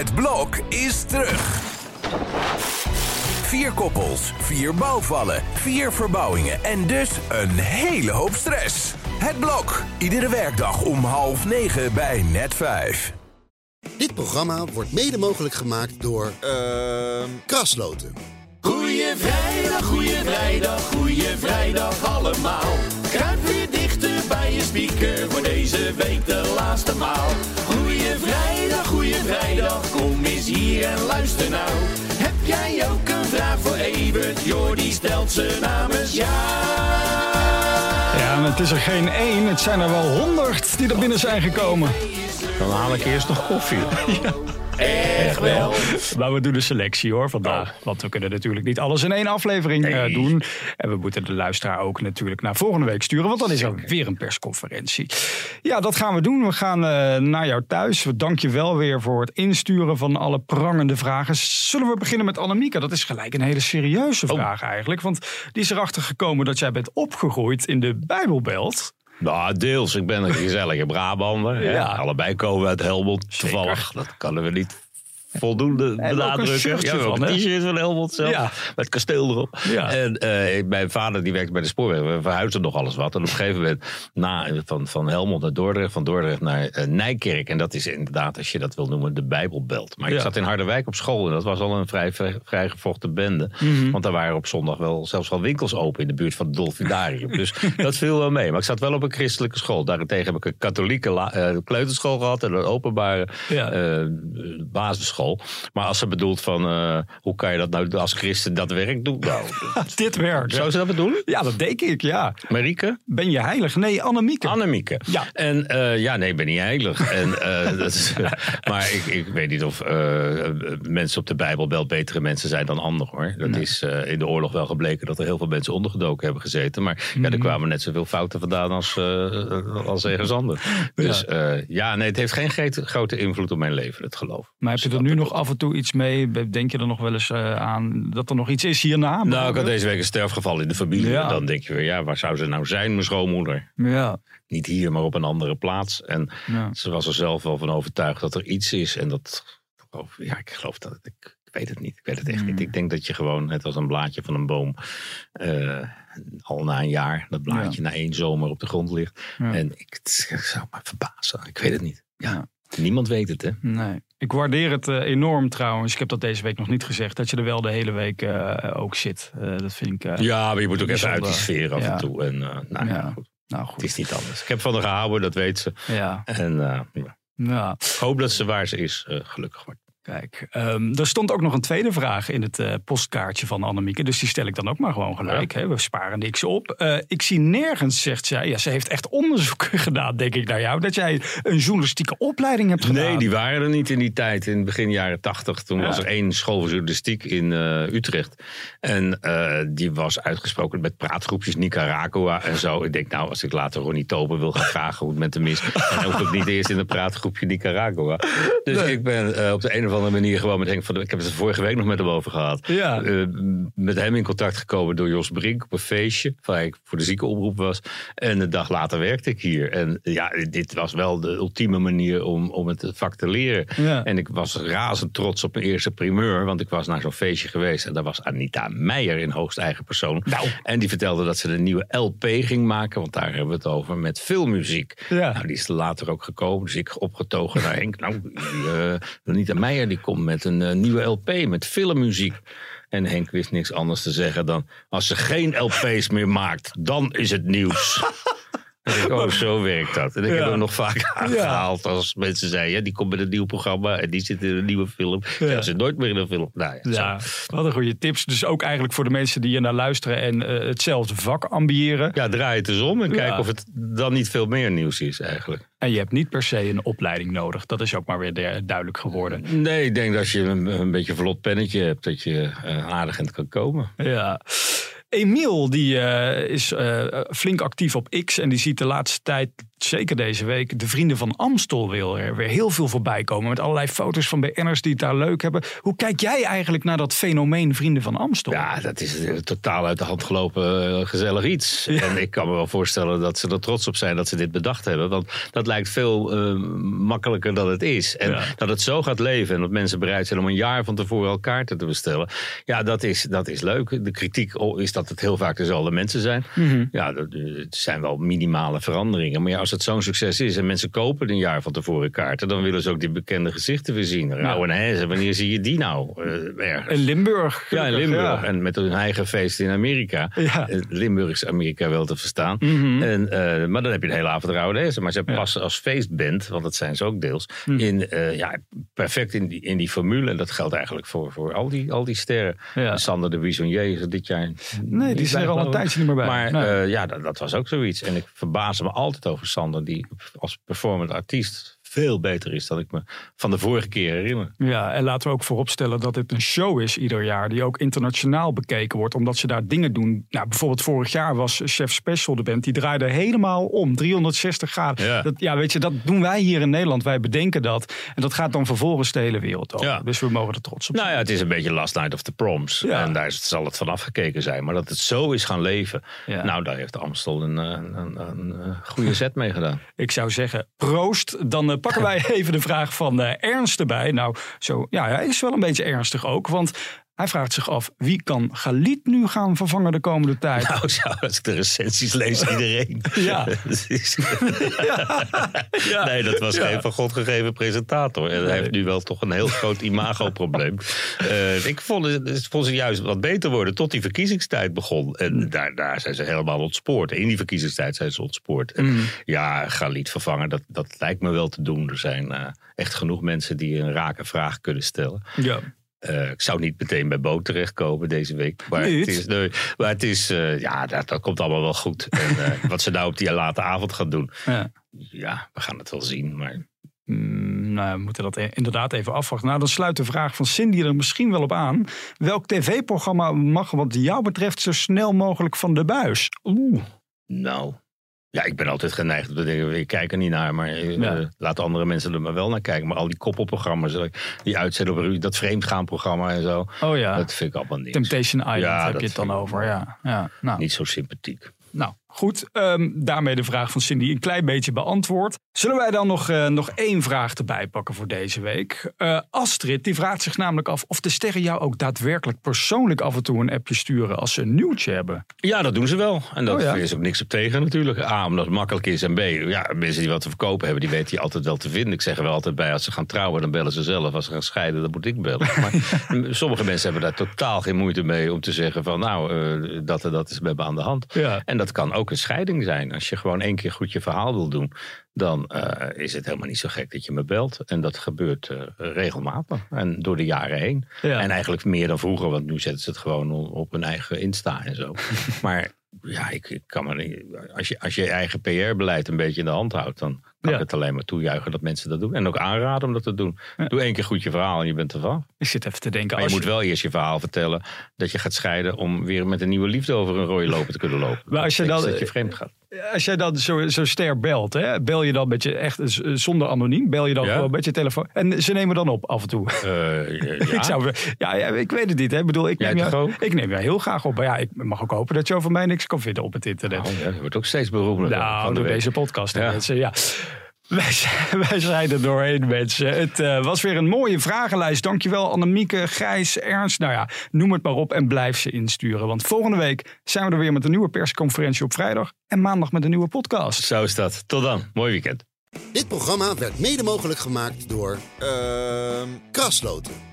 Het blok is terug. Vier koppels, vier bouwvallen, vier verbouwingen en dus een hele hoop stress. Het blok, iedere werkdag om half negen bij net vijf. Dit programma wordt mede mogelijk gemaakt door Ehm Krasloten. Goeie vrijdag, goeie vrijdag, goeie vrijdag allemaal. Kruip weer dichter bij je speaker voor deze week de laatste maal. Goeie vrijdag, goeie vrijdag, kom eens hier en luister nou. Heb jij ook een vraag voor Evert? Jordi stelt ze namens jou. Ja, maar het is er geen één. Het zijn er wel honderd die er binnen zijn gekomen. Dan haal ik eerst nog koffie. Echt wel. Maar we doen een selectie hoor vandaag. Want we kunnen natuurlijk niet alles in één aflevering eh, doen. En we moeten de luisteraar ook natuurlijk naar volgende week sturen. Want dan is er weer een persconferentie. Ja, dat gaan we doen. We gaan eh, naar jou thuis. We dank je wel weer voor het insturen van alle prangende vragen. Zullen we beginnen met Annemieke? Dat is gelijk een hele serieuze vraag eigenlijk. Want die is erachter gekomen dat jij bent opgegroeid in de Bijbelbelt. Nou, deels. Ik ben een gezellige Brabander. Ja. Allebei komen we uit Helmond. Toevallig. Dat kunnen we niet voldoende een benadrukken. Ja, van, een t-shirt van Helmond zelf. Ja. Met kasteel erop. Ja. En eh, mijn vader die werkte bij de spoorweg. We verhuisden nog alles wat. En op een gegeven moment na, van, van Helmond naar Dordrecht. Van Dordrecht naar eh, Nijkerk. En dat is inderdaad, als je dat wil noemen, de Bijbelbelt. Maar ik zat in Harderwijk op school. En dat was al een vrij, vrij, gevochten bende. Mhm. Want daar waren op zondag wel zelfs wel winkels open in de buurt van het Dolfinarium. dus dat viel wel mee. Maar ik zat wel op een christelijke school. Daarentegen heb ik een katholieke eh, kleuterschool gehad. En een openbare Ja. Maar als ze bedoelt van eh, hoe kan je dat nou als christen dat werk doen? Nou, Dit werkt. zou ze dat bedoelen? Ja, dat denk ik, ja. Marieke? Ben je heilig? Nee, Annemieke. Annemieke. Ja. En eh, ja, nee, ik ben niet heilig. en, eh, dat is, maar ik, ik weet niet of mensen op de Bijbelbelt betere mensen zijn dan anderen hoor. Dat is in de oorlog wel gebleken dat er heel veel mensen ondergedoken hebben gezeten. Maar ja, er kwamen net zoveel fouten vandaan als, als ergens anders. Dus ja. ja, nee, het heeft geen grote- invloed op mijn leven, het geloof. Maar heb je er nu nog af en toe iets mee? Denk je er nog wel eens eh, aan dat er nog iets is hierna? Nou, ik had deze week een sterfgeval in de familie. Ja. En dan denk je weer, ja, waar zou ze nou zijn, mijn schoonmoeder? Ja, Niet hier, maar op een andere plaats. En ja. Ze was er zelf wel van overtuigd dat er iets is. En dat, ja, ik geloof dat. Ik, ik weet het niet. Ik weet het echt Mm. niet. Ik denk dat je gewoon, net als een blaadje van een boom, eh, al na een jaar, dat blaadje na één zomer op de grond ligt. Ja. En ik, zou me verbazen. Ik weet het niet. Ja. Niemand weet het, hè? Nee. Ik waardeer het eh, enorm trouwens. Ik heb dat deze week nog niet gezegd. Dat je er wel de hele week eh, ook zit. Eh, dat vind ik... Ja, maar je moet ook even uit die sfeer af Ja. en toe. En nou ja, Ja. goed. Nou Het goed. is niet anders. Ik heb van haar gehouden, dat weet ze. Ja, En ja. ik hoop dat ze waar ze is gelukkig wordt. Kijk, ehm, er stond ook nog een tweede vraag in het eh, postkaartje van Annemieke. Dus die stel ik dan ook maar gewoon gelijk. Hè? We sparen niks op. Eh, ik zie nergens, zegt zij, ja, ze heeft echt onderzoek gedaan, denk ik, naar jou. Dat jij een journalistieke opleiding hebt gedaan. Nee, die waren er niet in die tijd. In begin jaren tachtig. Toen Ja. was er één school voor journalistiek in eh, Utrecht. En die was uitgesproken met praatgroepjes Nicaragua en zo. Ik denk, nou, als ik later Ronnie Tober wil gaan vragen hoe het met hem is... dan hoef ik niet eerst in een praatgroepje Nicaragua. Dus ik ben op de een of andere manier gewoon met Henk van der... Ik heb het er vorige week nog met hem over gehad. Ja. Eh, met hem in contact gekomen door Jos Brink op een feestje. Waar ik voor de ziekenomroep was. En een dag later werkte ik hier. En ja, dit was wel de ultieme manier om, om het vak te leren. Ja. En ik was razend trots op mijn eerste primeur. Want ik was naar zo'n feestje geweest. En daar was Anita Meijer in hoogst eigen persoon. Nou. En die vertelde dat ze een nieuwe LP ging maken. Want daar hebben we het over. Met filmmuziek. Ja. Nou, die is later ook gekomen. Dus ik opgetogen naar Henk. Nou, die, eh, Anita Die komt met een eh, nieuwe LP. Met filmmuziek. En Henk wist niks anders te zeggen dan... als ze geen LP's meer maakt, dan is het nieuws. Ik, oh, zo werkt dat. En ik heb hem nog vaak aangehaald als mensen zeiden... Ja, die komt met een nieuw programma en die zit in een nieuwe film. Ja, zit nooit meer in een film. Nou ja, wat een goede tips. Dus ook eigenlijk voor de mensen die hier naar luisteren en eh, hetzelfde vak ambiëren. ja draai het eens om en kijk of het dan niet veel meer nieuws is eigenlijk. En je hebt niet per se een opleiding nodig. Dat is ook maar weer de- duidelijk geworden. Nee, ik denk dat als je een, een beetje een vlot pennetje hebt... dat je eh, aardig in het kan komen. Ja. Emiel die, eh, is eh, flink actief op X en die ziet de laatste tijd zeker deze week, de Vrienden van Amstel wil er weer heel veel voorbij komen. Met allerlei foto's van BN'ers die het daar leuk hebben. Hoe kijk jij eigenlijk naar dat fenomeen Vrienden van Amstel? Ja, dat is een totaal uit de hand gelopen eh, gezellig iets. En ik kan me wel voorstellen dat ze er trots op zijn dat ze dit bedacht hebben. Want dat lijkt veel eh, makkelijker dan het is. En dat het zo gaat leven en dat mensen bereid zijn om een jaar van tevoren al kaarten te bestellen. Ja, dat is, dat is leuk. De kritiek is dat het heel vaak dezelfde mensen zijn. Mhm. Ja, dat- het zijn wel minimale veranderingen. Maar ja, als het zo'n succes is en mensen kopen een jaar van tevoren kaarten, dan willen ze ook die bekende gezichten weer zien. Rauw en Hezen, wanneer zie je die nou eh, ergens? In Limburg. Ja, in Limburg. ja. En met hun eigen feest in Amerika. Ja. Eh, Limburg is Amerika wel te verstaan. Mhm. en, eh, maar dan heb je de hele avond Rauw en Hezen. Maar ze passen als feestband, want dat zijn ze ook deels, Mhm. in, ja, perfect in die, in die formule. En dat geldt eigenlijk voor, voor al, die, al die sterren. Ja. Sander de Bisonnier is dit jaar Nee, die is er al een tijdje niet meer bij. Maar Nee. ja, dat, dat was ook zoiets. En ik verbaas me altijd over Sander, die als performant artiest veel beter is dan ik me van de vorige keer herinner. Ja, en laten we ook vooropstellen dat dit een show is ieder jaar. Die ook internationaal bekeken wordt. Omdat ze daar dingen doen. Nou, bijvoorbeeld vorig jaar was Chef Special de band. Die draaide helemaal om. 360 graden. Ja. Dat, ja, weet je, dat doen wij hier in Nederland. Wij bedenken dat. En dat gaat dan vervolgens de hele wereld over. Ja. Dus we mogen er trots op zijn. Nou ja, het is een beetje Last Night of the Proms. Ja. En daar zal het van afgekeken zijn. Maar dat het zo is gaan leven. Ja. Nou, daar heeft Amstel een, eh, een, een, een, eh, goede set mee gedaan. Ik zou zeggen, proost. Dan pakken wij even de vraag van eh, Ernst erbij. Nou, zo, ja, hij is wel een beetje ernstig ook. Want hij vraagt zich af, wie kan Galit nu gaan vervangen de komende tijd? Nou, zo, als ik de recensies lees, iedereen. Ja. Ja. Nee, dat was Ja. geen van God gegeven presentator. En hij heeft nu wel toch een heel groot imagoprobleem. Eh ik vond vond ze juist wat beter worden tot die verkiezingstijd begon. En daar, daar zijn ze helemaal ontspoord. In die verkiezingstijd zijn ze ontspoord. En Mm. Ja, Galit vervangen, dat, dat lijkt me wel te doen. Er zijn eh, echt genoeg mensen die een rake vraag kunnen stellen. Ja. Eh, ik zou niet meteen bij Bo terechtkomen deze week. Maar Niet? het is, nee, maar het is eh, ja, dat, dat komt allemaal wel goed. En eh, wat ze nou op die late avond gaan doen, Ja. ja, we gaan het wel zien. Maar Mm, nou, we moeten dat e- inderdaad even afwachten. Nou, dan sluit de vraag van Cindy er misschien wel op aan. Welk tv-programma mag wat jou betreft zo snel mogelijk van de buis? Oeh. nou, ja, ik ben altijd geneigd om te denken, ik kijk er niet naar. Maar eh, Ja. eh, laat andere mensen er maar wel naar kijken. Maar al die koppelprogramma's, eh, die uitzenden op dat vreemdgaanprogramma en zo. Oh ja, Dat vind ik allemaal niks. Temptation Island Ja, heb je het dan over. Ja, ja. Nou, Niet zo sympathiek. nou, goed. Ehm, daarmee de vraag van Cindy een klein beetje beantwoord. Zullen wij dan nog, eh, nog één vraag erbij pakken voor deze week? Eh, Astrid, die vraagt zich namelijk af of de sterren jou ook daadwerkelijk persoonlijk af en toe een appje sturen als ze een nieuwtje hebben. Ja, dat doen ze wel. En dat Oh ja. is ook niks op tegen natuurlijk. A, omdat het makkelijk is. En B, ja, mensen die wat te verkopen hebben, die weten je altijd wel te vinden. Ik zeg er wel altijd bij, als ze gaan trouwen, dan bellen ze zelf. Als ze gaan scheiden, dan moet ik bellen. Maar sommige mensen hebben daar totaal geen moeite mee om te zeggen van, nou, eh, dat en dat is met me aan de hand. Ja. En dat kan ook een scheiding zijn. Als je gewoon één keer goed je verhaal wil doen, dan eh, is het helemaal niet zo gek dat je me belt. En dat gebeurt eh, regelmatig. En door de jaren heen. Ja. En eigenlijk meer dan vroeger, want nu zetten ze het gewoon op hun eigen Insta en zo. maar ja, ik, ik kan me niet. Als je, als je je eigen PR-beleid een beetje in de hand houdt, dan kan Ja. ik het alleen maar toejuichen dat mensen dat doen. En ook aanraden om dat te doen. Ja. Doe één keer goed je verhaal en je bent ervan. Ik zit even te denken. Maar je moet wel eerst je verhaal vertellen dat je gaat scheiden om weer met een nieuwe liefde over een rode lopen te kunnen lopen. Maar als je dan- dat je vreemd gaat. Als jij dan zo, zo ster belt, hè, bel je dan met je echt zonder anoniem, bel je dan Ja. gewoon met je telefoon. En ze nemen dan op af en toe. Eh, ja. Ik, zou, ja, ja, ik weet het niet. Hè. Ik bedoel, ik neem, jou, ik neem jou heel graag op. Maar ja, ik mag ook hopen dat je over mij niks kan vinden op het internet. Oh, ja, dat wordt ook steeds beroemder. nou, door deze podcast. hè, Ja. mensen, ja. Wij zijn, wij zijn er doorheen, mensen. Het eh, was weer een mooie vragenlijst. Dankjewel, Annemieke, Gijs, Ernst. Nou ja, noem het maar op en blijf ze insturen. Want volgende week zijn we er weer met een nieuwe persconferentie op vrijdag. En maandag met een nieuwe podcast. Zo is dat. Tot dan. Mooi weekend. Dit programma werd mede mogelijk gemaakt door Ehm Krasloten.